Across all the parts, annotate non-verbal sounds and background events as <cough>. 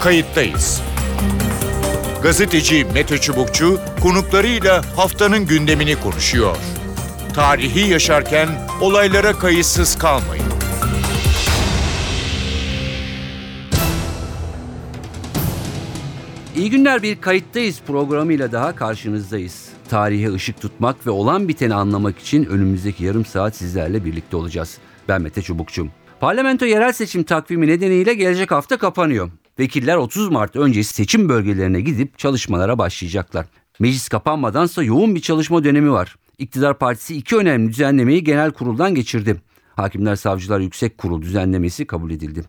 kayıttayız. Gazeteci Mete Çubukçu konuklarıyla haftanın gündemini konuşuyor. Tarihi yaşarken olaylara kayıtsız kalmayın. İyi günler bir kayıttayız programıyla daha karşınızdayız. Tarihe ışık tutmak ve olan biteni anlamak için önümüzdeki yarım saat sizlerle birlikte olacağız. Ben Mete Çubukçum. Parlamento yerel seçim takvimi nedeniyle gelecek hafta kapanıyor. Vekiller 30 Mart öncesi seçim bölgelerine gidip çalışmalara başlayacaklar. Meclis kapanmadansa yoğun bir çalışma dönemi var. İktidar Partisi iki önemli düzenlemeyi genel kuruldan geçirdi. Hakimler Savcılar Yüksek Kurul düzenlemesi kabul edildi.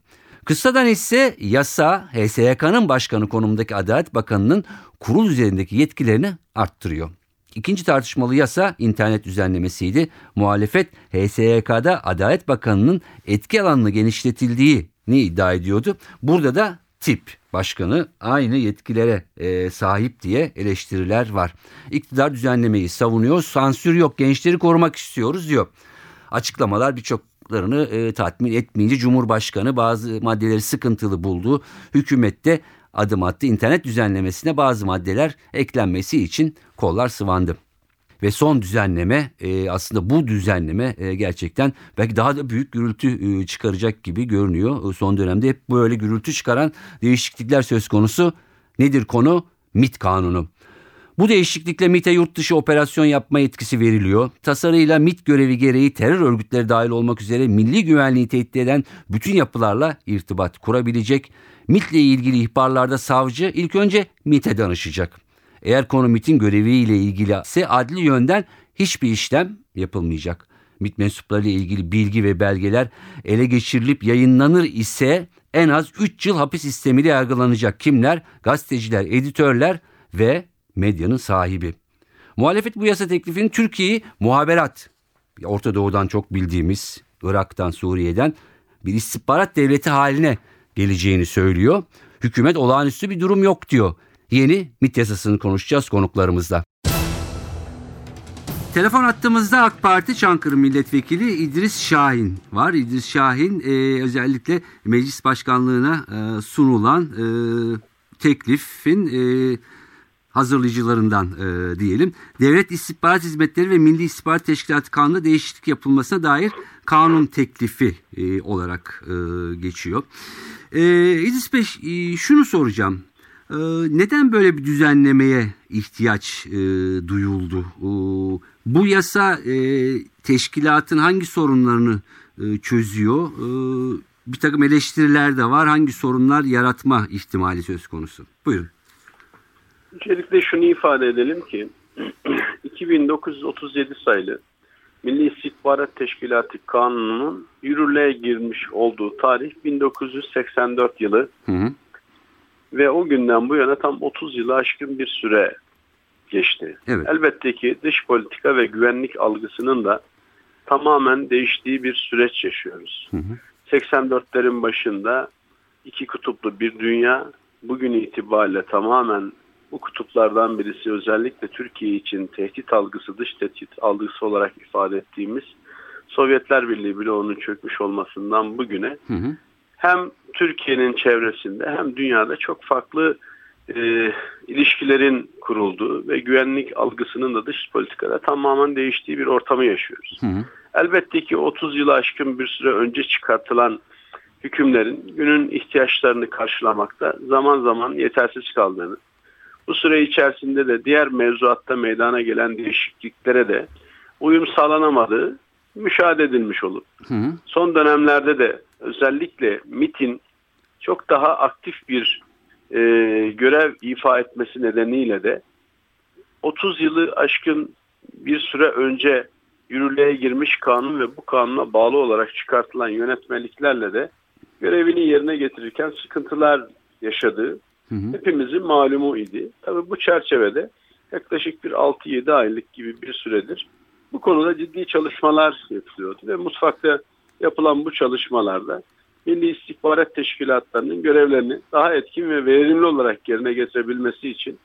Kısadan ise yasa HSYK'nın başkanı konumundaki Adalet Bakanı'nın kurul üzerindeki yetkilerini arttırıyor. İkinci tartışmalı yasa internet düzenlemesiydi. Muhalefet HSYK'da Adalet Bakanı'nın etki alanını genişletildiğini iddia ediyordu. Burada da tip başkanı aynı yetkilere e, sahip diye eleştiriler var. İktidar düzenlemeyi savunuyor. Sansür yok gençleri korumak istiyoruz diyor. Açıklamalar birçoklarını e, tatmin etmeyince Cumhurbaşkanı bazı maddeleri sıkıntılı buldu. Hükümette adım attı. İnternet düzenlemesine bazı maddeler eklenmesi için kollar sıvandı. Ve son düzenleme e, aslında bu düzenleme e, gerçekten belki daha da büyük gürültü e, çıkaracak gibi görünüyor. E, son dönemde hep böyle gürültü çıkaran değişiklikler söz konusu. Nedir konu? MIT kanunu. Bu değişiklikle MIT'e yurt dışı operasyon yapma yetkisi veriliyor. Tasarıyla MIT görevi gereği terör örgütleri dahil olmak üzere milli güvenliği tehdit eden bütün yapılarla irtibat kurabilecek. MIT ile ilgili ihbarlarda savcı ilk önce MIT'e danışacak. Eğer konu MIT'in göreviyle ilgili ise adli yönden hiçbir işlem yapılmayacak. MIT mensuplarıyla ilgili bilgi ve belgeler ele geçirilip yayınlanır ise en az 3 yıl hapis sistemiyle yargılanacak kimler? Gazeteciler, editörler ve medyanın sahibi. Muhalefet bu yasa teklifinin Türkiye'yi muhaberat, Orta Doğu'dan çok bildiğimiz Irak'tan, Suriye'den bir istihbarat devleti haline geleceğini söylüyor. Hükümet olağanüstü bir durum yok diyor. Yeni MIT yasasını konuşacağız konuklarımızla. Telefon attığımızda AK Parti Çankırı Milletvekili İdris Şahin var. İdris Şahin e, özellikle meclis başkanlığına e, sunulan e, teklifin e, hazırlayıcılarından e, diyelim. Devlet İstihbarat Hizmetleri ve Milli İstihbarat Teşkilatı Kanunu'nda değişiklik yapılmasına dair kanun teklifi e, olarak e, geçiyor. E, İdris Bey e, şunu soracağım. E, neden böyle bir düzenlemeye ihtiyaç e, duyuldu? E, bu yasa e, teşkilatın hangi sorunlarını e, çözüyor? E, bir takım eleştiriler de var. Hangi sorunlar yaratma ihtimali söz konusu? Buyurun. Öncelikle şunu ifade edelim ki <clears throat> 2937 sayılı Milli İstihbarat Teşkilatı Kanunu'nun yürürlüğe girmiş olduğu tarih 1984 yılı hı hı. Ve o günden bu yana tam 30 yılı aşkın bir süre geçti. Evet. Elbette ki dış politika ve güvenlik algısının da tamamen değiştiği bir süreç yaşıyoruz. Hı hı. 84'lerin başında iki kutuplu bir dünya bugün itibariyle tamamen bu kutuplardan birisi özellikle Türkiye için tehdit algısı, dış tehdit algısı olarak ifade ettiğimiz Sovyetler Birliği bloğunun çökmüş olmasından bugüne hı hı. Hem Türkiye'nin çevresinde hem dünyada çok farklı e, ilişkilerin kurulduğu ve güvenlik algısının da dış politikada tamamen değiştiği bir ortamı yaşıyoruz. Hı hı. Elbette ki 30 yılı aşkın bir süre önce çıkartılan hükümlerin günün ihtiyaçlarını karşılamakta zaman zaman yetersiz kaldığını, bu süre içerisinde de diğer mevzuatta meydana gelen değişikliklere de uyum sağlanamadığı müşahede edilmiş olur. Hı hı. Son dönemlerde de özellikle MIT'in çok daha aktif bir e, görev ifa etmesi nedeniyle de 30 yılı aşkın bir süre önce yürürlüğe girmiş kanun ve bu kanuna bağlı olarak çıkartılan yönetmeliklerle de görevini yerine getirirken sıkıntılar yaşadığı hı hı. hepimizin malumu idi. Tabii bu çerçevede yaklaşık bir 6-7 aylık gibi bir süredir bu konuda ciddi çalışmalar yapılıyordu ve mutfakta yapılan bu çalışmalarda Milli İstihbarat Teşkilatlarının görevlerini daha etkin ve verimli olarak yerine getirebilmesi için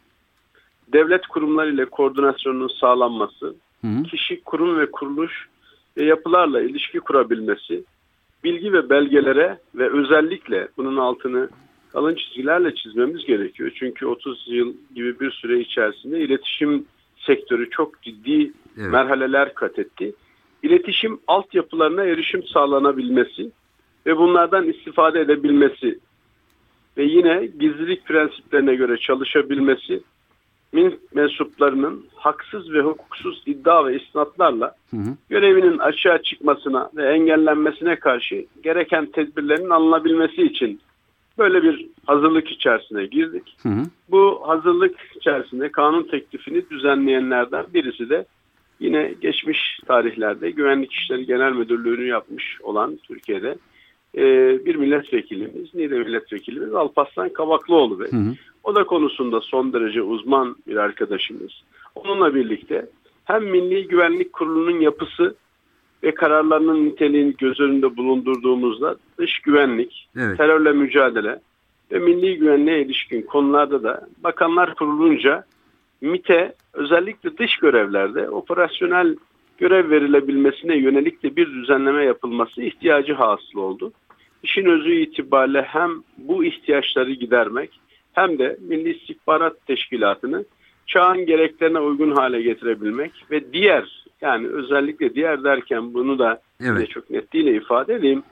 devlet kurumları ile koordinasyonun sağlanması, hı hı. kişi, kurum ve kuruluş ve yapılarla ilişki kurabilmesi, bilgi ve belgelere ve özellikle bunun altını kalın çizgilerle çizmemiz gerekiyor. Çünkü 30 yıl gibi bir süre içerisinde iletişim sektörü çok ciddi Evet. merhaleler kat etti. İletişim altyapılarına erişim sağlanabilmesi ve bunlardan istifade edebilmesi ve yine gizlilik prensiplerine göre çalışabilmesi min mensuplarının haksız ve hukuksuz iddia ve isnatlarla Hı hı. görevinin açığa çıkmasına ve engellenmesine karşı gereken tedbirlerin alınabilmesi için böyle bir hazırlık içerisine girdik. Hı hı. Bu hazırlık içerisinde kanun teklifini düzenleyenlerden birisi de yine geçmiş tarihlerde Güvenlik İşleri Genel Müdürlüğü'nü yapmış olan Türkiye'de e, bir milletvekilimiz, Niğde milletvekilimiz Alparslan Kabaklıoğlu Bey. Hı hı. O da konusunda son derece uzman bir arkadaşımız. Onunla birlikte hem Milli Güvenlik Kurulu'nun yapısı ve kararlarının niteliğini göz önünde bulundurduğumuzda dış güvenlik, Evet. terörle mücadele ve milli güvenliğe ilişkin konularda da bakanlar kurulunca MİT'e özellikle dış görevlerde operasyonel görev verilebilmesine yönelik de bir düzenleme yapılması ihtiyacı hasıl oldu. İşin özü itibariyle hem bu ihtiyaçları gidermek hem de Milli İstihbarat Teşkilatı'nı çağın gereklerine uygun hale getirebilmek ve diğer yani özellikle diğer derken bunu da Evet. çok netliğiyle ifade edeyim.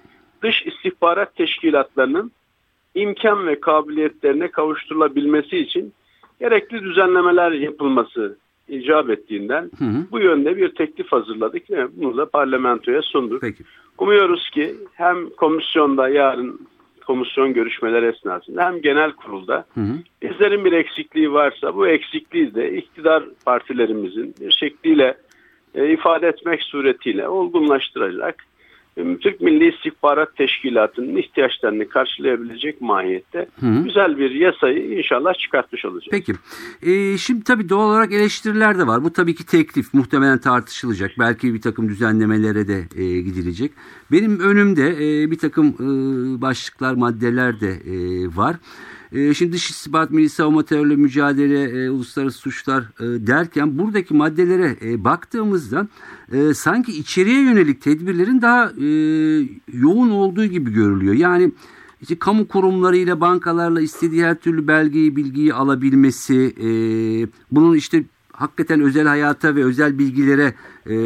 Dış istihbarat teşkilatlarının imkan ve kabiliyetlerine kavuşturulabilmesi için gerekli düzenlemeler yapılması icap ettiğinden Hı hı. bu yönde bir teklif hazırladık ve bunu da parlamentoya sunduk. Peki. Umuyoruz ki hem komisyonda yarın komisyon görüşmeleri esnasında hem genel kurulda Hı hı. bizlerin bir eksikliği varsa bu eksikliği de iktidar partilerimizin bir şekliyle e, ifade etmek suretiyle olgunlaştıracak Türk Milli İstihbarat Teşkilatı'nın ihtiyaçlarını karşılayabilecek mahiyette Hı güzel bir yasayı inşallah çıkartmış olacağız. Peki. Ee, şimdi tabii doğal olarak eleştiriler de var. Bu tabii ki teklif. Muhtemelen tartışılacak. Belki bir takım düzenlemelere de e, gidilecek. Benim önümde e, bir takım e, başlıklar, maddeler de e, var. E, şimdi dış istihbarat, milli savunma, terörle mücadele, e, uluslararası suçlar e, derken buradaki maddelere e, baktığımızda e, sanki içeriye yönelik tedbirlerin daha e, yoğun olduğu gibi görülüyor. Yani işte kamu kurumlarıyla, bankalarla istediği her türlü belgeyi, bilgiyi alabilmesi, e, bunun işte hakikaten özel hayata ve özel bilgilere e,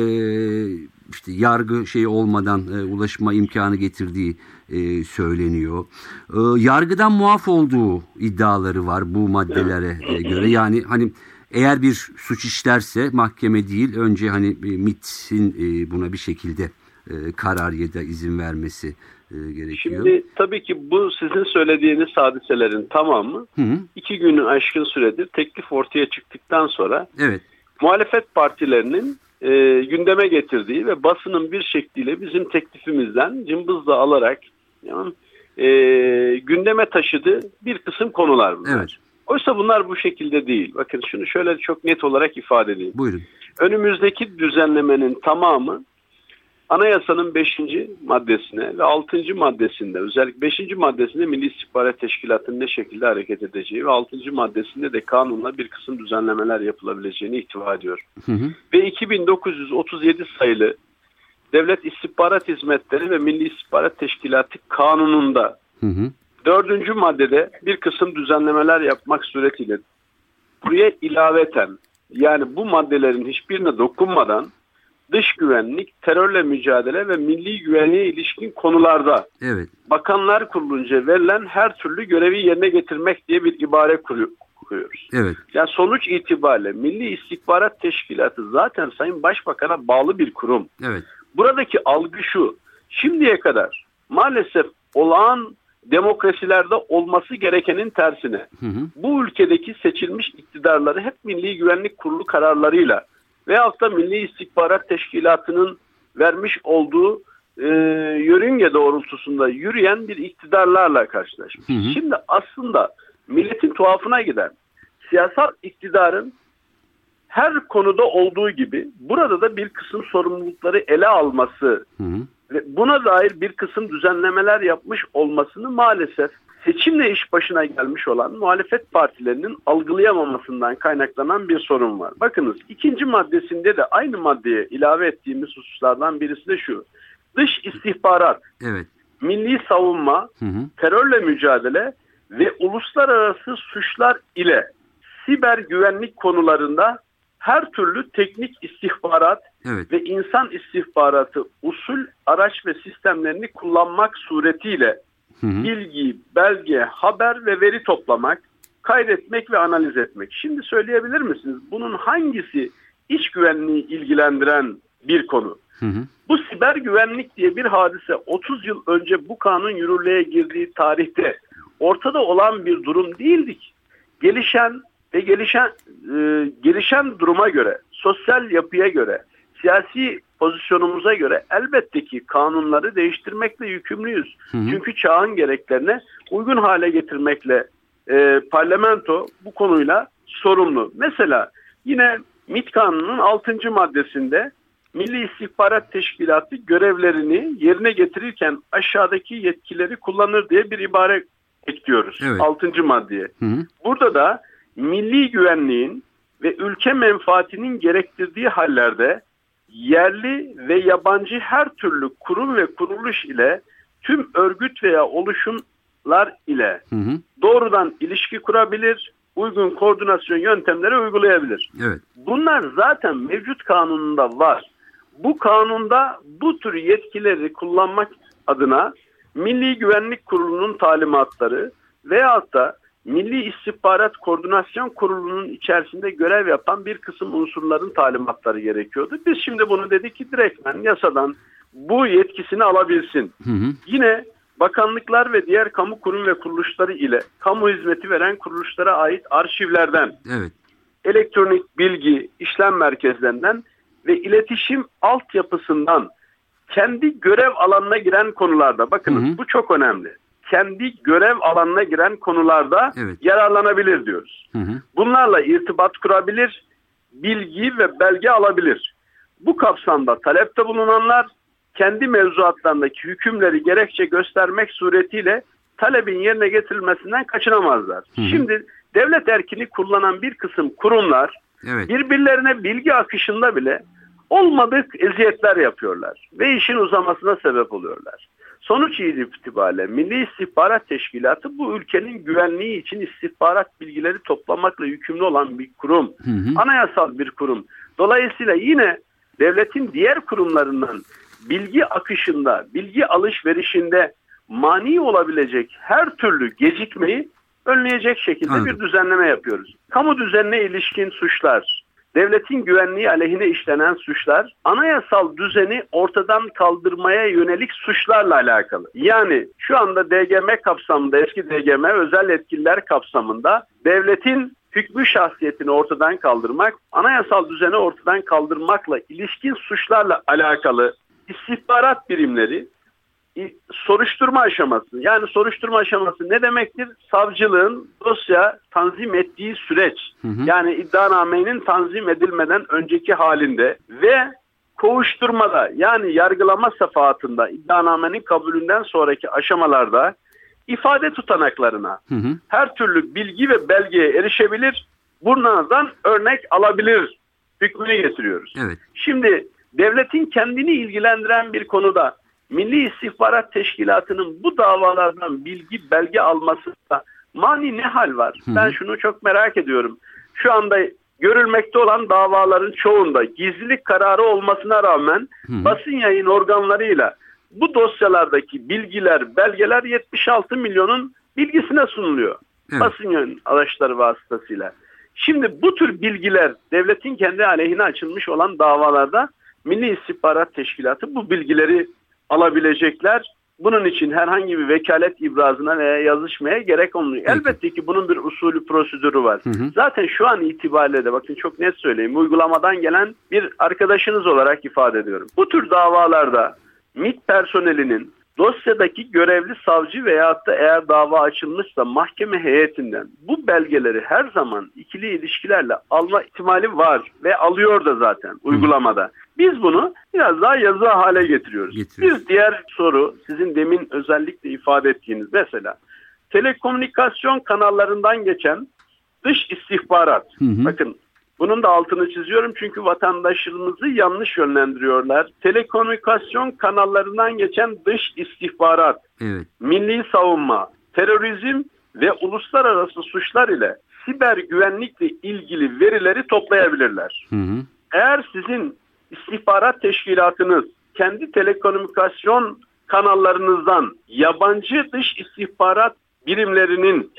işte yargı şeyi olmadan e, ulaşma imkanı getirdiği e, söyleniyor. E, yargıdan muaf olduğu iddiaları var bu maddelere e, göre. Yani hani eğer bir suç işlerse mahkeme değil önce hani e, MIT'in e, buna bir şekilde e, karar ya da izin vermesi e, gerekiyor. Şimdi tabii ki bu sizin söylediğiniz hadiselerin tamamı Hı hı. iki günün aşkın süredir teklif ortaya çıktıktan sonra Evet. muhalefet partilerinin e, gündeme getirdiği ve basının bir şekliyle bizim teklifimizden cımbızla alarak yani, e, gündeme taşıdığı bir kısım konular bunlar. Evet. Oysa bunlar bu şekilde değil. Bakın şunu şöyle çok net olarak ifade edeyim. Buyurun. Önümüzdeki düzenlemenin tamamı anayasanın 5. maddesine ve 6. maddesinde özellikle 5. maddesinde Milli İstihbarat Teşkilatı'nın ne şekilde hareket edeceği ve 6. maddesinde de kanunla bir kısım düzenlemeler yapılabileceğini ihtiva ediyor. Hı hı. Ve 2937 sayılı Devlet İstihbarat Hizmetleri ve Milli İstihbarat Teşkilatı kanununda Hı hı. Dördüncü maddede bir kısım düzenlemeler yapmak suretiyle buraya ilaveten yani bu maddelerin hiçbirine dokunmadan dış güvenlik, terörle mücadele ve milli güvenliğe ilişkin konularda Evet. bakanlar kurulunca verilen her türlü görevi yerine getirmek diye bir ibare kuruyor- koyuyoruz. Evet. Yani sonuç itibariyle Milli İstihbarat Teşkilatı zaten Sayın Başbakan'a bağlı bir kurum. Evet. Buradaki algı şu. Şimdiye kadar maalesef olağan demokrasilerde olması gerekenin tersine Hı hı. bu ülkedeki seçilmiş iktidarları hep Milli Güvenlik Kurulu kararlarıyla veyahut da Milli İstihbarat Teşkilatı'nın vermiş olduğu e, yörünge doğrultusunda yürüyen bir iktidarlarla karşılaşmış. Hı hı. Şimdi aslında milletin tuhafına giden siyasal iktidarın her konuda olduğu gibi burada da bir kısım sorumlulukları ele alması Hı hı. ve buna dair bir kısım düzenlemeler yapmış olmasını maalesef seçimle iş başına gelmiş olan muhalefet partilerinin algılayamamasından kaynaklanan bir sorun var. Bakınız ikinci maddesinde de aynı maddeye ilave ettiğimiz hususlardan birisi de şu. Dış istihbarat, Evet. milli savunma, Hı hı. terörle mücadele ve uluslararası suçlar ile siber güvenlik konularında her türlü teknik istihbarat Evet. ve insan istihbaratı usul, araç ve sistemlerini kullanmak suretiyle Hı hı. bilgi, belge, haber ve veri toplamak, kaydetmek ve analiz etmek. Şimdi söyleyebilir misiniz bunun hangisi iç güvenliği ilgilendiren bir konu? Hı hı. Bu siber güvenlik diye bir hadise 30 yıl önce bu kanun yürürlüğe girdiği tarihte ortada olan bir durum değildik. Gelişen ve gelişen e, gelişen duruma göre, sosyal yapıya göre, siyasi pozisyonumuza göre elbette ki kanunları değiştirmekle yükümlüyüz. Hı hı. Çünkü çağın gereklerine uygun hale getirmekle e, parlamento bu konuyla sorumlu. Mesela yine MİT kanunun 6. maddesinde Milli İstihbarat Teşkilatı görevlerini yerine getirirken aşağıdaki yetkileri kullanır diye bir ibare ekliyoruz. Evet. 6. maddeye. Hı hı. Burada da milli güvenliğin ve ülke menfaatinin gerektirdiği hallerde yerli ve yabancı her türlü kurum ve kuruluş ile tüm örgüt veya oluşumlar ile Hı hı. doğrudan ilişki kurabilir, uygun koordinasyon yöntemleri uygulayabilir. Evet. Bunlar zaten mevcut kanununda var. Bu kanunda bu tür yetkileri kullanmak adına Milli Güvenlik Kurulu'nun talimatları veyahut da Milli İstihbarat Koordinasyon Kurulu'nun içerisinde görev yapan bir kısım unsurların talimatları gerekiyordu. Biz şimdi bunu dedik ki direktmen yasadan bu yetkisini alabilsin. Hı hı. Yine bakanlıklar ve diğer kamu kurum ve kuruluşları ile kamu hizmeti veren kuruluşlara ait arşivlerden, Evet. elektronik bilgi işlem merkezlerinden ve iletişim altyapısından kendi görev alanına giren konularda bakınız Hı hı. bu çok önemli. Kendi görev alanına giren konularda Evet. yararlanabilir diyoruz. Hı hı. Bunlarla irtibat kurabilir, bilgi ve belge alabilir. Bu kapsamda talepte bulunanlar kendi mevzuatlarındaki hükümleri gerekçe göstermek suretiyle talebin yerine getirilmesinden kaçınamazlar. Hı hı. Şimdi devlet erkini kullanan bir kısım kurumlar Evet. birbirlerine bilgi akışında bile olmadık eziyetler yapıyorlar ve işin uzamasına sebep oluyorlar. Sonuç itibariyle Milli İstihbarat Teşkilatı bu ülkenin güvenliği için istihbarat bilgileri toplamakla yükümlü olan bir kurum. Hı hı. Anayasal bir kurum. Dolayısıyla yine devletin diğer kurumlarından bilgi akışında, bilgi alışverişinde mani olabilecek her türlü gecikmeyi önleyecek şekilde Anladım. bir düzenleme yapıyoruz. Kamu düzenine ilişkin suçlar, devletin güvenliği aleyhine işlenen suçlar, anayasal düzeni ortadan kaldırmaya yönelik suçlarla alakalı. Yani şu anda DGM kapsamında, eski DGM özel yetkililer kapsamında devletin hükmü şahsiyetini ortadan kaldırmak, anayasal düzeni ortadan kaldırmakla ilişkin suçlarla alakalı istihbarat birimleri soruşturma aşaması yani soruşturma aşaması ne demektir? Savcılığın dosya tanzim ettiği süreç Hı hı. yani iddianamenin tanzim edilmeden önceki halinde ve kovuşturmada yani yargılama safahatında iddianamenin kabulünden sonraki aşamalarda ifade tutanaklarına Hı hı. her türlü bilgi ve belgeye erişebilir, bunlardan örnek alabilir hükmünü getiriyoruz. Evet. Şimdi devletin kendini ilgilendiren bir konuda Milli İstihbarat Teşkilatı'nın bu davalardan bilgi belge almasında mani ne hal var? Hı. Ben şunu çok merak ediyorum. Şu anda görülmekte olan davaların çoğunda gizlilik kararı olmasına rağmen hı. basın yayın organlarıyla bu dosyalardaki bilgiler, belgeler 76 milyonun bilgisine sunuluyor. Evet. Basın yayın araçları vasıtasıyla. Şimdi bu tür bilgiler devletin kendi aleyhine açılmış olan davalarda Milli İstihbarat Teşkilatı bu bilgileri alabilecekler. Bunun için herhangi bir vekalet ibrazına veya yazışmaya gerek olmuyor. Elbette ki bunun bir usulü prosedürü var. Hı hı. Zaten şu an itibariyle de bakın çok net söyleyeyim. Uygulamadan gelen bir arkadaşınız olarak ifade ediyorum. Bu tür davalarda MİT personelinin dosyadaki görevli savcı veyahut da eğer dava açılmışsa mahkeme heyetinden bu belgeleri her zaman ikili ilişkilerle alma ihtimali var ve alıyor da zaten uygulamada. Biz bunu biraz daha yazı hale getiriyoruz. Getiriyoruz. Bir diğer soru sizin demin özellikle ifade ettiğiniz mesela telekomünikasyon kanallarından geçen dış istihbarat. Hı hı. Bakın bunun da altını çiziyorum çünkü vatandaşlarımızı yanlış yönlendiriyorlar. Telekomünikasyon kanallarından geçen dış istihbarat, Evet. milli savunma, terörizm ve uluslararası suçlar ile siber güvenlikle ilgili verileri toplayabilirler. Hı hı. Eğer sizin istihbarat teşkilatınız kendi telekomünikasyon kanallarınızdan yabancı dış istihbarat birimlerinin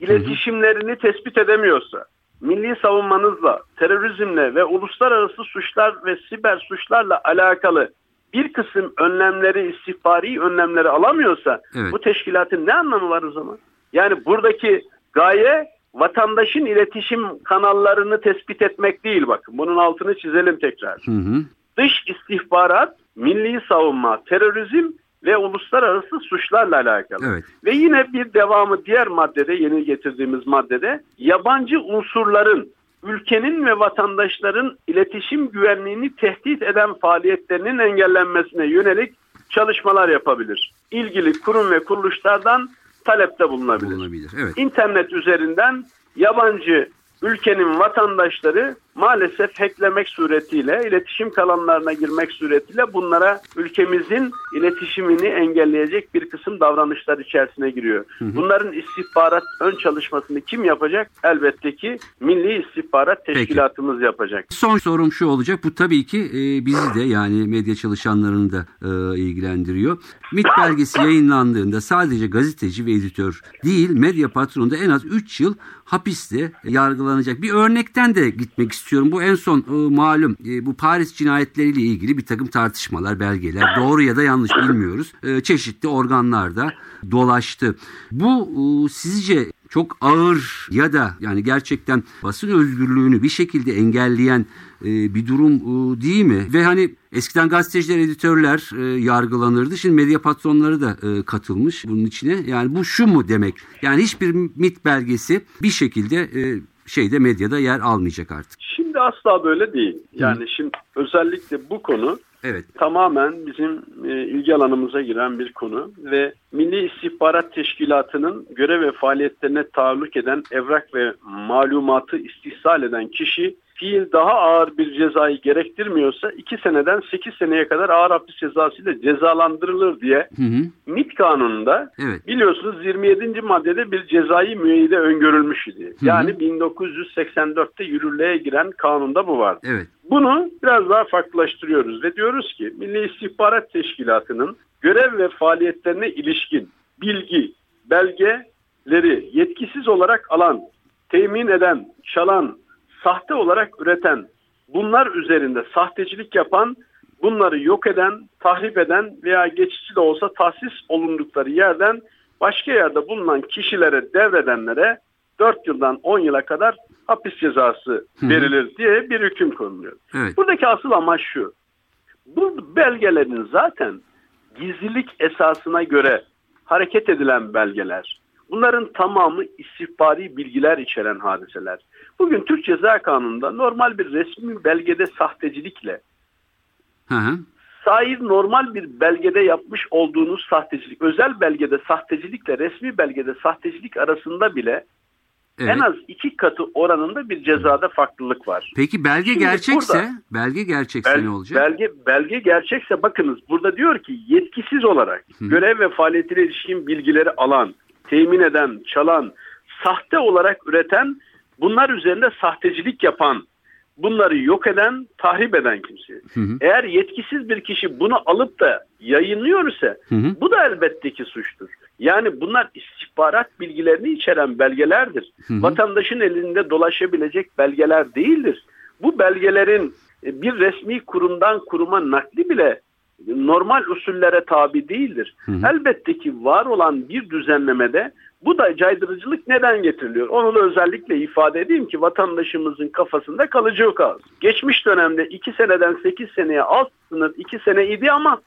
iletişimlerini tespit edemiyorsa, milli savunmanızla, terörizmle ve uluslararası suçlar ve siber suçlarla alakalı bir kısım önlemleri, istihbari önlemleri alamıyorsa Evet. bu teşkilatın ne anlamı var o zaman? Yani buradaki gaye vatandaşın iletişim kanallarını tespit etmek değil bakın. Bunun altını çizelim tekrar Hı hı. dış istihbarat, milli savunma, terörizm ve uluslararası suçlarla alakalı. Evet. Ve yine bir devamı diğer maddede, yeni getirdiğimiz maddede yabancı unsurların ülkenin ve vatandaşların iletişim güvenliğini tehdit eden faaliyetlerinin engellenmesine yönelik çalışmalar yapabilir. İlgili kurum ve kuruluşlardan talepte bulunabilir. Bulunabilir. Evet. İnternet üzerinden yabancı ülkenin vatandaşları maalesef hacklemek suretiyle, iletişim kanallarına girmek suretiyle bunlara ülkemizin iletişimini engelleyecek bir kısım davranışlar içerisine giriyor. Bunların istihbarat ön çalışmasını kim yapacak? Elbette ki Milli İstihbarat Peki. Teşkilatımız yapacak. Son sorum şu olacak. Bu tabii ki e, bizi de yani medya çalışanlarını da e, ilgilendiriyor. MIT belgesi yayınlandığında sadece gazeteci ve editör değil medya patronu da en az 3 yıl hapiste yargılanacak. Bir örnekten de gitmek istiyorum. Bu en son e, malum e, bu Paris cinayetleriyle ilgili bir takım tartışmalar, belgeler doğru ya da yanlış bilmiyoruz. E, çeşitli organlarda dolaştı. Bu e, sizce çok ağır ya da yani gerçekten basın özgürlüğünü bir şekilde engelleyen e, bir durum e, değil mi? Ve hani eskiden gazeteciler, editörler e, yargılanırdı. Şimdi medya patronları da e, katılmış bunun içine. Yani bu şu mu demek? Yani hiçbir MIT belgesi bir şekilde e, şeyde medyada yer almayacak artık. Şimdi asla böyle değil. Yani şimdi özellikle bu konu Evet. tamamen bizim e, ilgi alanımıza giren bir konu ve Milli İstihbarat Teşkilatı'nın görev ve faaliyetlerine taalluk eden evrak ve malumatı istihsal eden kişi fiil daha ağır bir cezayı gerektirmiyorsa 2 seneden 8 seneye kadar ağır hapis cezası ile cezalandırılır diye Hı hı. MİT kanununda Evet. biliyorsunuz 27. maddede bir cezai müeyyide öngörülmüş idi. hı. Yani 1984'te yürürlüğe giren kanunda bu vardı. Evet. Bunu biraz daha farklılaştırıyoruz ve diyoruz ki Milli İstihbarat Teşkilatı'nın görev ve faaliyetlerine ilişkin bilgi, belgeleri yetkisiz olarak alan, temin eden, çalan, sahte olarak üreten, bunlar üzerinde sahtecilik yapan, bunları yok eden, tahrip eden veya geçici de olsa tahsis olundukları yerden başka yerde bulunan kişilere devredenlere 4 yıldan 10 yıla kadar hapis cezası verilir diye bir hüküm konuluyor. Evet. Buradaki asıl amaç şu. Bu belgelerin zaten gizlilik esasına göre hareket edilen belgeler. Bunların tamamı istihbari bilgiler içeren hadiseler. Bugün Türk Ceza Kanunu'nda normal bir resmi belgede sahtecilikle Hı hı. Sair normal bir belgede yapmış olduğunuz sahtecilik, özel belgede sahtecilikle resmi belgede sahtecilik arasında bile Evet. en az iki katı oranında bir cezada farklılık var. Peki belge Şimdi gerçekse, burada- belge gerçekse Bel- ne olacak? Belge, belge gerçekse bakınız burada diyor ki yetkisiz olarak görev ve faaliyetine ilişkin bilgileri alan, temin eden, çalan, sahte olarak üreten, bunlar üzerinde sahtecilik yapan, bunları yok eden, tahrip eden kimse. hı. Eğer yetkisiz bir kişi bunu alıp da yayınlıyor ise Hı hı. bu da elbette ki suçtur. Yani bunlar istihbarat bilgilerini içeren belgelerdir. hı. Vatandaşın elinde dolaşabilecek belgeler değildir. Bu belgelerin e, bir resmi kurumdan kuruma nakli bile normal usullere tabi değildir. Elbette ki var olan bir düzenlemede bu da caydırıcılık neden getiriliyor? Onu da özellikle ifade edeyim ki vatandaşımızın kafasında kalıcı az. Geçmiş dönemde 2 seneden 8 seneye alt sınır 2 sene idi ama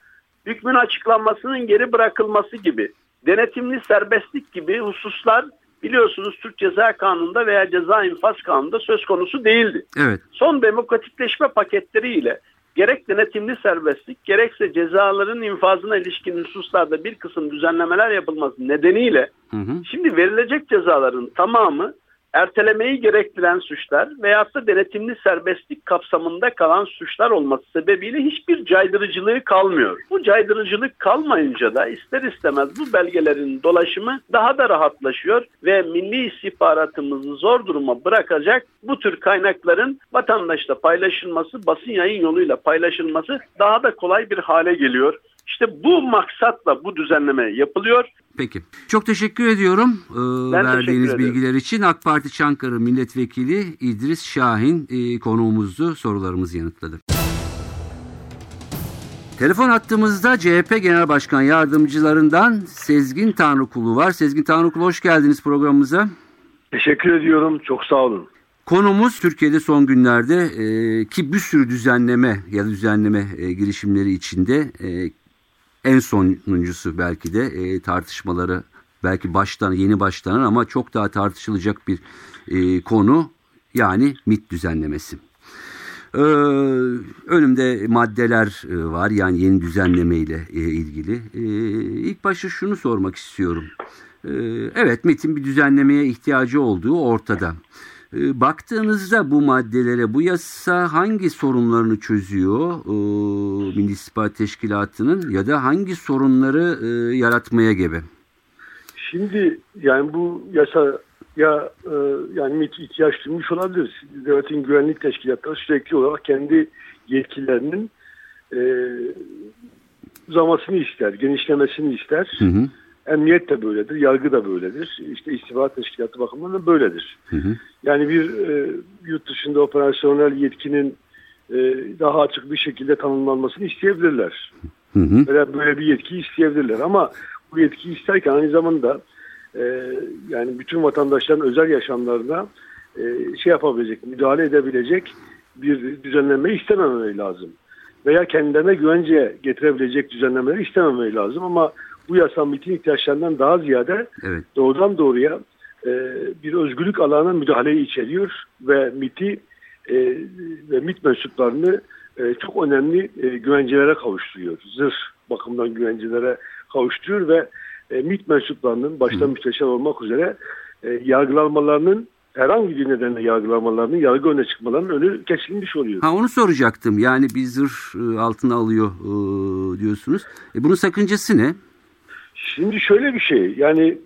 hükmün açıklanmasının geri bırakılması gibi, denetimli serbestlik gibi hususlar biliyorsunuz Türk Ceza Kanunu'nda veya Ceza İnfaz Kanunu'nda söz konusu değildi. Evet. Son demokratikleşme paketleriyle gerek denetimli serbestlik gerekse cezaların infazına ilişkin hususlarda bir kısım düzenlemeler yapılması nedeniyle Hı hı. şimdi verilecek cezaların tamamı ertelemeyi gerektiren suçlar veyahut da denetimli serbestlik kapsamında kalan suçlar olması sebebiyle hiçbir caydırıcılığı kalmıyor. Bu caydırıcılık kalmayınca da ister istemez bu belgelerin dolaşımı daha da rahatlaşıyor ve milli istihbaratımızı zor duruma bırakacak bu tür kaynakların vatandaşla paylaşılması, basın yayın yoluyla paylaşılması daha da kolay bir hale geliyor. İşte bu maksatla bu düzenleme yapılıyor. Peki. Çok teşekkür ediyorum e, Ben verdiğiniz teşekkür ederim. bilgiler için. AK Parti Çankırı Milletvekili İdris Şahin e, konuğumuzdu. Sorularımızı yanıtladı. Telefon attığımızda CHP Genel Başkan Yardımcılarından Sezgin Tanrıkulu var. Sezgin Tanrıkulu hoş geldiniz programımıza. Teşekkür ediyorum. Çok sağ olun. Konumuz Türkiye'de son günlerde e, ki bir sürü düzenleme ya da düzenleme e, girişimleri içinde e, en sonuncusu belki de e, tartışmaları belki baştan yeni başlanan ama çok daha tartışılacak bir e, konu yani MIT düzenlemesi. Ee, önümde maddeler e, var yani yeni düzenleme ile e, ilgili. Ee, ilk başta şunu sormak istiyorum. Ee, evet MIT'in bir düzenlemeye ihtiyacı olduğu ortada. Ee, baktığınızda bu maddelere bu yasa hangi sorunlarını çözüyor ee, Milli İstihbarat Teşkilatı'nın ya da hangi sorunları e, yaratmaya gebe? Şimdi yani bu yasa ya e, yani ihtiyaç duymuş olabilir. Devletin güvenlik teşkilatları sürekli olarak kendi yetkilerinin e, uzamasını ister, genişlemesini ister. Hı hı, Emniyet de böyledir, yargı da böyledir. İşte istihbarat teşkilatı bakımından da böyledir. hı hı, Yani bir e, yurt dışında operasyonel yetkinin e, daha açık bir şekilde tanımlanmasını isteyebilirler. hı hı. Böyle, böyle bir yetki isteyebilirler ama bu yetkiyi isterken aynı zamanda e, yani bütün vatandaşların özel yaşamlarına e, şey yapabilecek, müdahale edebilecek bir düzenleme istememeleri lazım. Veya kendilerine güvence getirebilecek düzenlemeleri istememeleri lazım ama bu yasa MİT'in ihtiyaçlarından daha ziyade Evet. doğrudan doğruya e, bir özgürlük alanına müdahaleyi içeriyor ve MİT'i e, ve MİT mensuplarını e, çok önemli e, güvencelere kavuşturuyor. Zırh bakımından güvencelere kavuşturuyor ve e, MİT mensuplarının başta müsteşar olmak üzere e, yargılanmalarının herhangi bir nedenle yargılanmalarının yargı öne çıkmalarının önü kesilmiş oluyor. Ha onu soracaktım. Yani bir zırh e, altına alıyor e, diyorsunuz. E, bunun sakıncası ne? Şimdi şöyle bir şey yani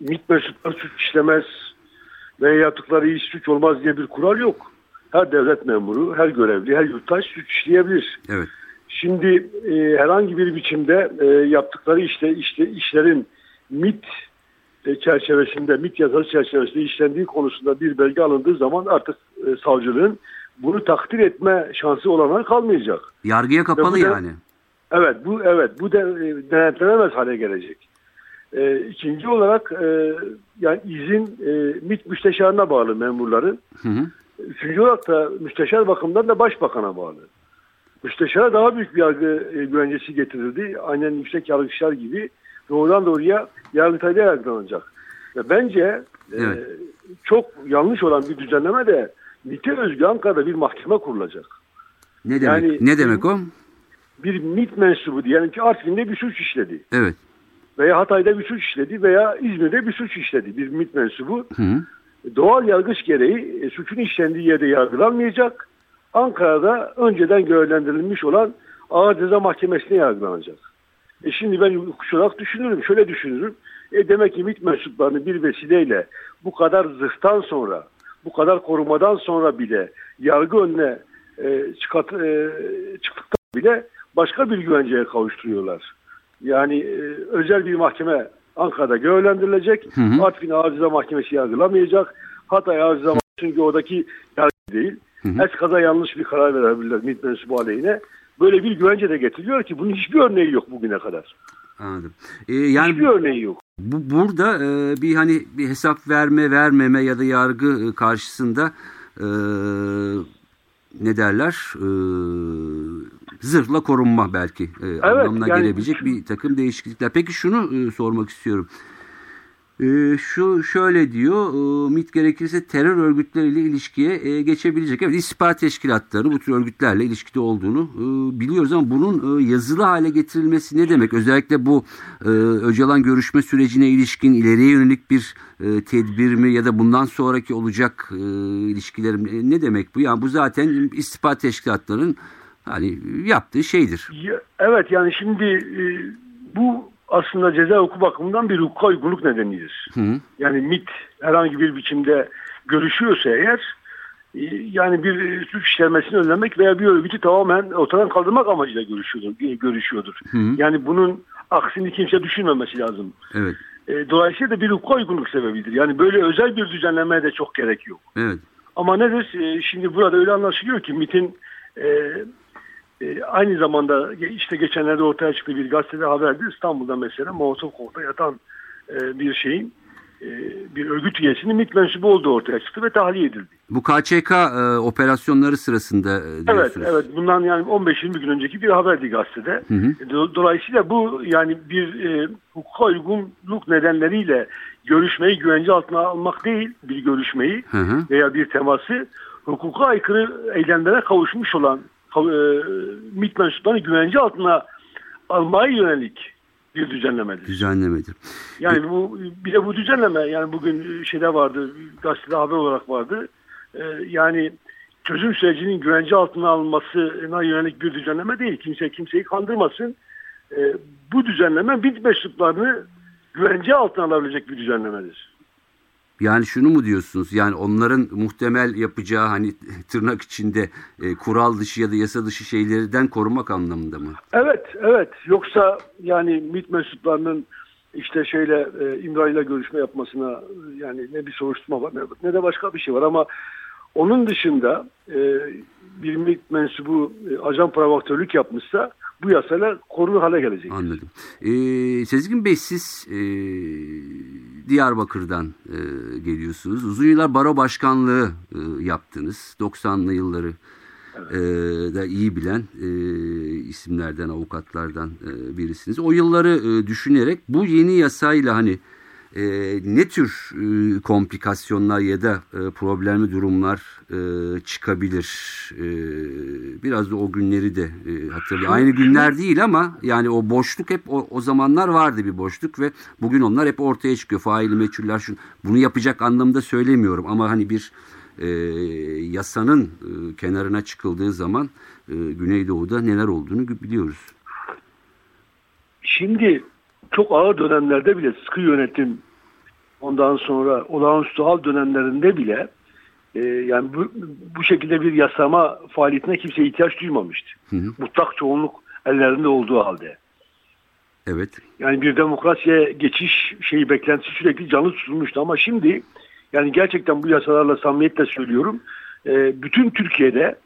MİT mensupları suç işlemez ve yaptıkları iyi suç olmaz diye bir kural yok. Her devlet memuru, her görevli, her yurttaş suç işleyebilir. Evet. Şimdi e, herhangi bir biçimde e, yaptıkları işte işte işlerin MIT e, çerçevesinde, MIT yasası çerçevesinde işlendiği konusunda bir belge alındığı zaman artık e, savcılığın bunu takdir etme şansı olanağı kalmayacak. Yargıya kapalı Ve bu yani. Evet bu evet bu de, e, denetlenemez hale gelecek. E, ikinci olarak e, yani izin e, MİT müsteşarına bağlı memurların. Hı hı. Üçüncü olarak da müsteşar bakımından da başbakana bağlı. Müsteşara daha büyük bir yargı e, güvencesi getirildi. Aynen yüksek yargıçlar gibi doğrudan doğruya Yargıtay'da yargılanacak. Ve bence e, Evet. çok yanlış olan bir düzenleme de MİT'e özgü Ankara'da bir mahkeme kurulacak. Ne demek? Yani- ne demek o? Bir MİT mensubu diyelim ki Artvin'de bir suç işledi. Evet. Veya Hatay'da bir suç işledi veya İzmir'de bir suç işledi. Bir MİT mensubu Hı doğal yargıç gereği e, suçun işlendiği yerde yargılanmayacak. Ankara'da önceden görevlendirilmiş olan Ağır Ceza Mahkemesi'ne yargılanacak. E şimdi ben hukuks olarak düşünürüm, şöyle düşünürüm. E demek ki MİT mensuplarını bir vesileyle bu kadar zırhtan sonra, bu kadar korumadan sonra bile yargı önüne e, çıkart, e, çıktıktan bile başka bir güvenceye kavuşturuyorlar. Yani e, özel bir mahkeme Ankara'da görevlendirilecek. Hı hı. Artvin Ağır Ceza Mahkemesi yargılamayacak. Hatay Ağır Ceza Mahkemesi çünkü oradaki yargı değil. Hı hı. Eskaza yanlış bir karar verebilirler MİT mensubu aleyhine. Böyle bir güvence de getiriyor ki bunun hiçbir örneği yok bugüne kadar. Anladım. E, yani hiçbir örneği yok. Bu, burada e, bir hani bir hesap verme vermeme ya da yargı e, karşısında e, ne derler e, zırhla korunma belki e, anlamına yani- gelebilecek bir takım değişiklikler. Peki şunu e, sormak istiyorum. Ee, şu şöyle diyor, e, MIT gerekirse terör örgütleriyle ilişkiye e, geçebilecek. Evet, istihbarat teşkilatları bu tür örgütlerle ilişkide olduğunu e, biliyoruz ama bunun e, yazılı hale getirilmesi ne demek? Özellikle bu e, Öcalan görüşme sürecine ilişkin ileriye yönelik bir e, tedbir mi ya da bundan sonraki olacak e, ilişkilerim e, ne demek bu? Yani bu zaten istihbarat teşkilatlarının hani yaptığı şeydir. Ya- Evet yani şimdi e, bu aslında ceza hukuku bakımından bir hukuka uygunluk nedenidir. Hı. Yani MIT herhangi bir biçimde görüşüyorsa eğer e, yani bir e, suç işlenmesini önlemek veya bir örgütü tamamen ortadan kaldırmak amacıyla görüşüyordur. görüşüyordur. Hı. Yani bunun aksini kimse düşünmemesi lazım. Evet, E, Dolayısıyla da bir hukuka uygunluk sebebidir. Yani böyle özel bir düzenlemeye de çok gerek yok. evet. Ama nedir? E, Şimdi burada öyle anlaşılıyor ki MIT'in e, e, aynı zamanda işte geçenlerde ortaya çıktı bir gazetede haberdi. İstanbul'da mesela Molotov Kok'ta yatan e, bir şeyin e, bir örgüt üyesinin MIT mensubu olduğu ortaya çıktı ve tahliye edildi. Bu KÇK e, operasyonları sırasında e, Evet, diyorsunuz. evet. Bundan yani 15-20 gün önceki bir haberdi gazetede. Hı hı. Do- Dolayısıyla bu yani bir e, hukuka uygunluk nedenleriyle görüşmeyi güvence altına almak değil, bir görüşmeyi Hı hı. veya bir teması hukuka aykırı eylemlere kavuşmuş olan e, MİT mensuplarını güvence altına almaya yönelik bir düzenlemedir. Düzenlemedir. Yani bu bir de bu düzenleme yani bugün şeyde vardı gazetede haber olarak vardı. Ee, yani çözüm sürecinin güvence altına alınmasına yönelik bir düzenleme değil. Kimse kimseyi kandırmasın. Bu düzenleme bit mensuplarını güvence altına alabilecek bir düzenlemedir. Yani şunu mu diyorsunuz? Yani onların muhtemel yapacağı hani <laughs> tırnak içinde e, kural dışı ya da yasa dışı şeylerden korumak anlamında mı? Evet, evet. Yoksa yani MİT mensuplarının işte şeyle e, İmralı ile görüşme yapmasına yani ne bir soruşturma var ne, de başka bir şey var ama onun dışında e, bir MİT mensubu e, ajan provokaktörlük yapmışsa bu yasayla korunur hale gelecek. Anladım. Ee, Sezgin Bey siz e, Diyarbakır'dan e, geliyorsunuz. Uzun yıllar baro başkanlığı e, yaptınız. 90'lı yılları e, da iyi bilen e, isimlerden, avukatlardan e, birisiniz. O yılları e, düşünerek bu yeni yasayla hani e, ne tür e, komplikasyonlar ya da e, problemli durumlar e, çıkabilir? E, biraz da o günleri de e, hatırlayın. Aynı günler değil ama yani o boşluk hep o, o zamanlar vardı bir boşluk ve bugün onlar hep ortaya çıkıyor. Faili meçhuller şunu, bunu yapacak anlamda söylemiyorum ama hani bir e, yasanın e, kenarına çıkıldığı zaman e, Güneydoğu'da neler olduğunu biliyoruz. Şimdi çok ağır dönemlerde bile sıkı yönetim ondan sonra olağanüstü hal dönemlerinde bile e, yani bu, bu şekilde bir yasama faaliyetine kimse ihtiyaç duymamıştı. Hı hı. Mutlak çoğunluk ellerinde olduğu halde. Evet. Yani bir demokrasiye geçiş şeyi beklentisi sürekli canlı tutulmuştu ama şimdi yani gerçekten bu yasalarla samimiyetle söylüyorum e, bütün Türkiye'de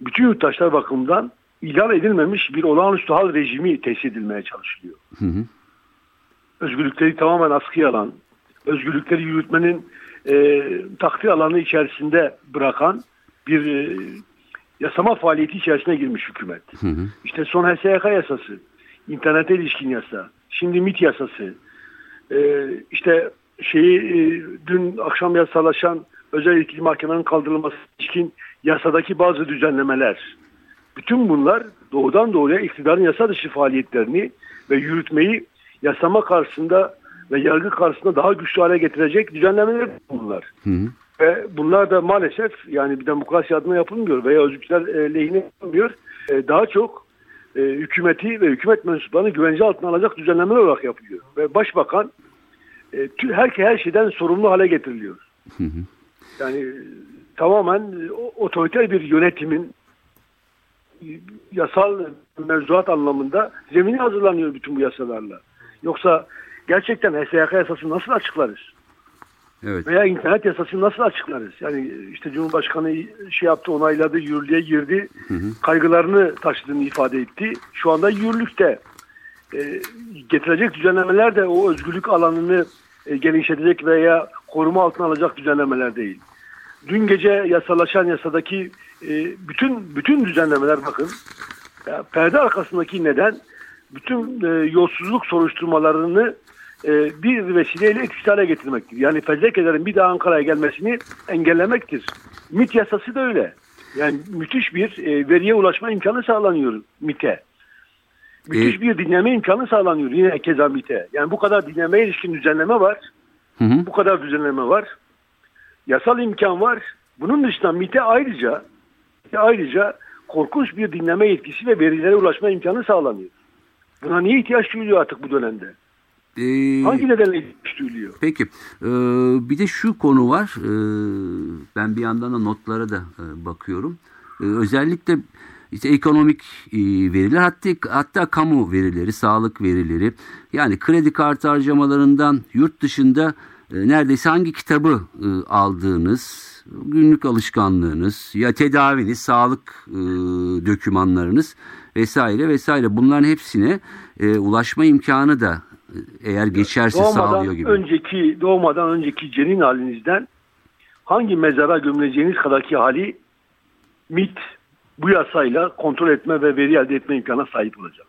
bütün yurttaşlar bakımından ilan edilmemiş bir olağanüstü hal rejimi tesis edilmeye çalışılıyor. Hı hı. Özgürlükleri tamamen askıya alan, özgürlükleri yürütmenin e, takdir alanı içerisinde bırakan bir e, yasama faaliyeti içerisine girmiş hükümet. Hı hı. İşte son HSYK yasası, internete ilişkin yasa, şimdi MIT yasası, e, işte şeyi e, dün akşam yasalaşan özel yetkili mahkemenin kaldırılması ilişkin yasadaki bazı düzenlemeler. Bütün bunlar doğrudan doğruya iktidarın yasa dışı faaliyetlerini ve yürütmeyi yasama karşısında ve yargı karşısında daha güçlü hale getirecek düzenlemeler bunlar. Hı hı. Ve bunlar da maalesef yani bir demokrasi adına yapılmıyor veya özgürlükler e, lehine yapılmıyor. E, daha çok e, hükümeti ve hükümet mensuplarını güvence altına alacak düzenlemeler olarak yapılıyor. Ve başbakan e, her, her şeyden sorumlu hale getiriliyor. Hı hı. Yani tamamen otoriter bir yönetimin yasal mevzuat anlamında zemini hazırlanıyor bütün bu yasalarla. Yoksa gerçekten HSYK yasası nasıl açıklarız? Evet. Veya internet yasasını nasıl açıklarız? Yani işte Cumhurbaşkanı şey yaptı, onayladı, yürürlüğe girdi. Kaygılarını taşıdığını ifade etti. Şu anda yürürlükte. E, getirecek düzenlemeler de o özgürlük alanını e, genişletecek veya koruma altına alacak düzenlemeler değil. Dün gece yasalaşan yasadaki e, bütün bütün düzenlemeler bakın perde arkasındaki neden bütün e, yolsuzluk soruşturmalarını e, bir vesileyle etkisiz hale getirmektir. Yani fezlekelerin bir daha Ankara'ya gelmesini engellemektir. MIT yasası da öyle. Yani müthiş bir e, veriye ulaşma imkanı sağlanıyor MIT'e. Müthiş E- bir dinleme imkanı sağlanıyor yine keza MIT'e. Yani bu kadar dinlemeye ilişkin düzenleme var. Hı hı. Bu kadar düzenleme var. Yasal imkan var. Bunun dışında MIT'e ayrıca ayrıca korkunç bir dinleme yetkisi ve verilere ulaşma imkanı sağlanıyor. Buna niye ihtiyaç duyuluyor artık bu dönemde? Ee, Hangi nedenle duyuluyor? Peki. Ee, bir de şu konu var. Ee, ben bir yandan da notlara da e, bakıyorum. Ee, özellikle işte ekonomik e, veriler hatta hatta kamu verileri, sağlık verileri. Yani kredi kartı harcamalarından yurt dışında e, neredeyse hangi kitabı e, aldığınız, günlük alışkanlığınız, ya tedaviniz, sağlık e, dokümanlarınız vesaire vesaire bunların hepsine e, ulaşma imkanı da eğer geçerse sağlıyor Doğmadan gibi. önceki doğmadan önceki cenin halinizden hangi mezara gömüleceğiniz kadarki hali MIT bu yasayla kontrol etme ve veri elde etme imkanına sahip olacak.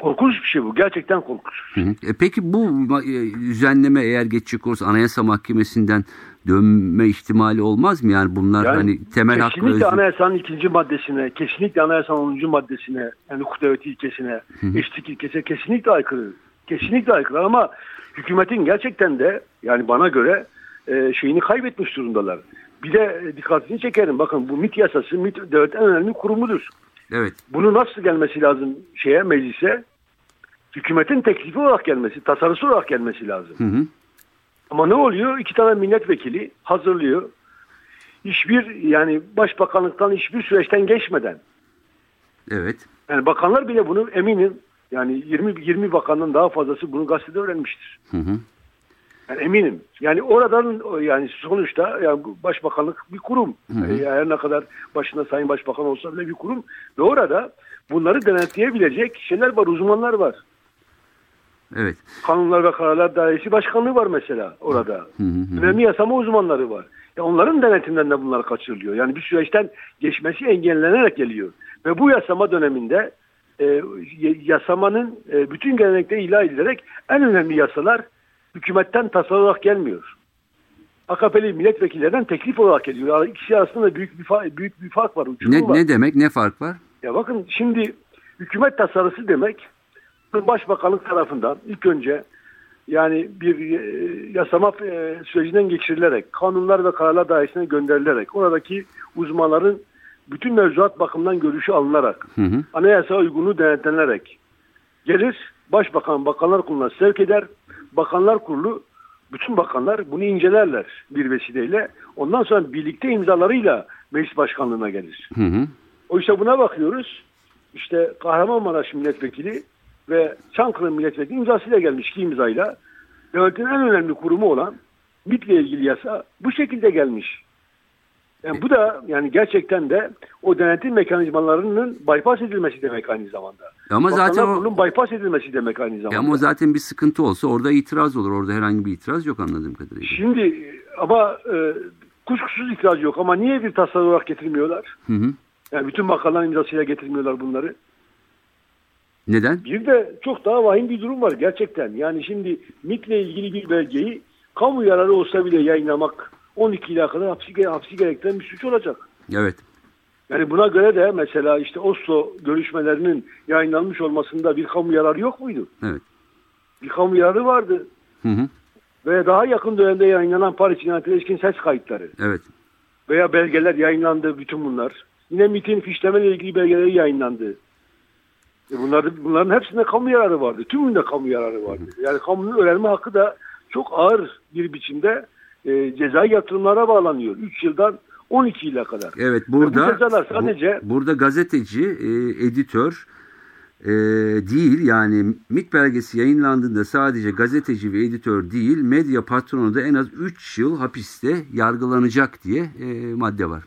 Korkunç bir şey bu. Gerçekten korkunç. Hı hı. E peki bu e, düzenleme eğer geçecek olursa Anayasa Mahkemesi'nden dönme ihtimali olmaz mı? Yani bunlar Yani hani temel hak kesinlikle özgür- anayasanın ikinci maddesine, kesinlikle anayasanın 10. maddesine, yani hukuk devleti ilkesine, eşitlik ilkesine kesinlikle aykırı. Kesinlikle aykırı ama hükümetin gerçekten de yani bana göre e, şeyini kaybetmiş durumdalar. Bir de e, dikkatini çekerim. Bakın bu MIT yasası MIT devletin en önemli kurumudur. Evet. Bunu nasıl gelmesi lazım şeye meclise? Hükümetin teklifi olarak gelmesi, tasarısı olarak gelmesi lazım. Hı hı. Ama ne oluyor? İki tane milletvekili hazırlıyor. Hiçbir yani başbakanlıktan hiçbir süreçten geçmeden. Evet. Yani bakanlar bile bunu eminim yani 20 20 bakanın daha fazlası bunu gazetede öğrenmiştir. Hı hı. Yani eminim. Yani oradan yani sonuçta yani başbakanlık bir kurum. Yani her ne kadar başında sayın başbakan olsa bile bir kurum ve orada bunları denetleyebilecek şeyler var, uzmanlar var. Evet. Kanunlar ve Kararlar Dairesi Başkanlığı var mesela orada. Hı hı hı. Önemli yasama uzmanları var. Ya onların denetiminden de bunlar kaçırılıyor. Yani bir süreçten geçmesi engellenerek geliyor. Ve bu yasama döneminde e, yasamanın e, bütün gelenekleri ilah edilerek en önemli yasalar hükümetten tasarı olarak gelmiyor. AKP'li milletvekillerden teklif olarak geliyor. İkisi arasında büyük bir, fa- büyük bir fark var. uçurum Ne, var. ne demek? Ne fark var? Ya bakın şimdi hükümet tasarısı demek başbakanlık tarafından ilk önce yani bir e, yasama e, sürecinden geçirilerek kanunlar ve kararlar dairesine gönderilerek oradaki uzmanların bütün mevzuat bakımından görüşü alınarak Hı hı. anayasa uygunluğu denetlenerek gelir başbakan bakanlar kuruluna sevk eder bakanlar kurulu bütün bakanlar bunu incelerler bir vesileyle ondan sonra birlikte imzalarıyla meclis başkanlığına gelir. Hı hı. Oysa buna bakıyoruz. İşte Kahramanmaraş milletvekili ve Çankırı milletvekili imzasıyla gelmiş ki imzayla. Devletin en önemli kurumu olan MİT'le ilgili yasa bu şekilde gelmiş. Yani bu da yani gerçekten de o denetim mekanizmalarının bypass edilmesi demek aynı zamanda. Ama zaten Bakanlar o, bypass edilmesi demek aynı zamanda. ama zaten bir sıkıntı olsa orada itiraz olur. Orada herhangi bir itiraz yok anladığım kadarıyla. Şimdi ama e, kuşkusuz itiraz yok ama niye bir tasarı olarak getirmiyorlar? Hı hı. Yani bütün bakanların imzasıyla getirmiyorlar bunları. Neden? Bir de çok daha vahim bir durum var gerçekten. Yani şimdi MIT'le ilgili bir belgeyi kamu yararı olsa bile yayınlamak 12 yıla kadar hapsi, hapsi gerektiren bir suç olacak. Evet. Yani buna göre de mesela işte Oslo görüşmelerinin yayınlanmış olmasında bir kamu yararı yok muydu? Evet. Bir kamu yararı vardı. Hı hı. Ve daha yakın dönemde yayınlanan Paris Cinayetine ilişkin ses kayıtları Evet. veya belgeler yayınlandı bütün bunlar. Yine MIT'in fişlemeyle ilgili belgeleri yayınlandı. E bunlar, bunların hepsinde kamu yararı vardı. Tümünde kamu yararı vardı. Yani kamunun öğrenme hakkı da çok ağır bir biçimde e, cezai yatırımlara bağlanıyor. 3 yıldan 12 yıla kadar. Evet Ve bu burada sadece bu- burada gazeteci, e, editör e, değil yani MIT belgesi yayınlandığında sadece gazeteci ve editör değil medya patronu da en az 3 yıl hapiste yargılanacak diye e, madde var.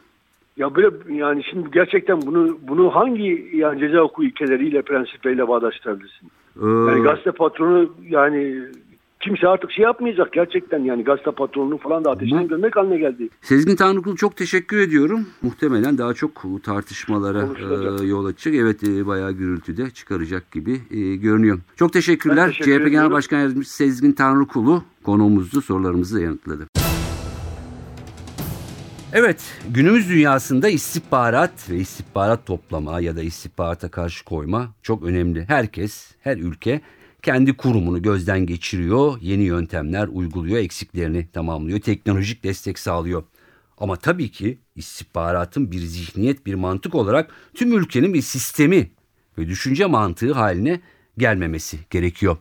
ya böyle yani şimdi gerçekten bunu bunu hangi yani ceza hukuku ilkeleriyle prensipleriyle bağdaştırabilirsin? Ee, Yani gazete patronu yani kimse artık şey yapmayacak gerçekten yani gazete patronunu falan da ateşten görmek haline geldi. Sezgin Tanrıkul çok teşekkür ediyorum. Muhtemelen daha çok tartışmalara e, yol açacak. Evet e, bayağı gürültüde çıkaracak gibi e, görünüyor. Çok teşekkürler. Ben teşekkür CHP Genel. Başkan Yardımcısı Sezgin Tanrıkulu konuğumuzdu. Sorularımızı yanıtladı. Evet, günümüz dünyasında istihbarat ve istihbarat toplama ya da istihbarata karşı koyma çok önemli. Herkes, her ülke kendi kurumunu gözden geçiriyor, yeni yöntemler uyguluyor, eksiklerini tamamlıyor, teknolojik destek sağlıyor. Ama tabii ki istihbaratın bir zihniyet, bir mantık olarak tüm ülkenin bir sistemi ve düşünce mantığı haline gelmemesi gerekiyor.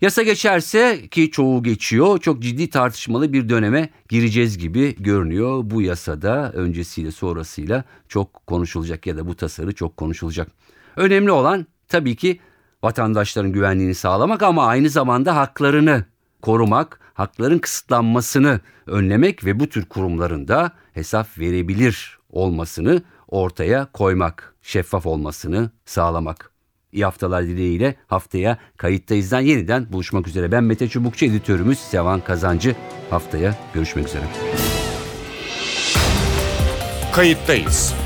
Yasa geçerse ki çoğu geçiyor çok ciddi tartışmalı bir döneme gireceğiz gibi görünüyor. Bu yasada öncesiyle sonrasıyla çok konuşulacak ya da bu tasarı çok konuşulacak. Önemli olan tabii ki vatandaşların güvenliğini sağlamak ama aynı zamanda haklarını korumak, hakların kısıtlanmasını önlemek ve bu tür kurumların da hesap verebilir olmasını ortaya koymak, şeffaf olmasını sağlamak. İyi haftalar dileğiyle haftaya kayıttayızdan yeniden buluşmak üzere. Ben Mete Çubukçu, editörümüz Sevan Kazancı. Haftaya görüşmek üzere. Kayıttayız.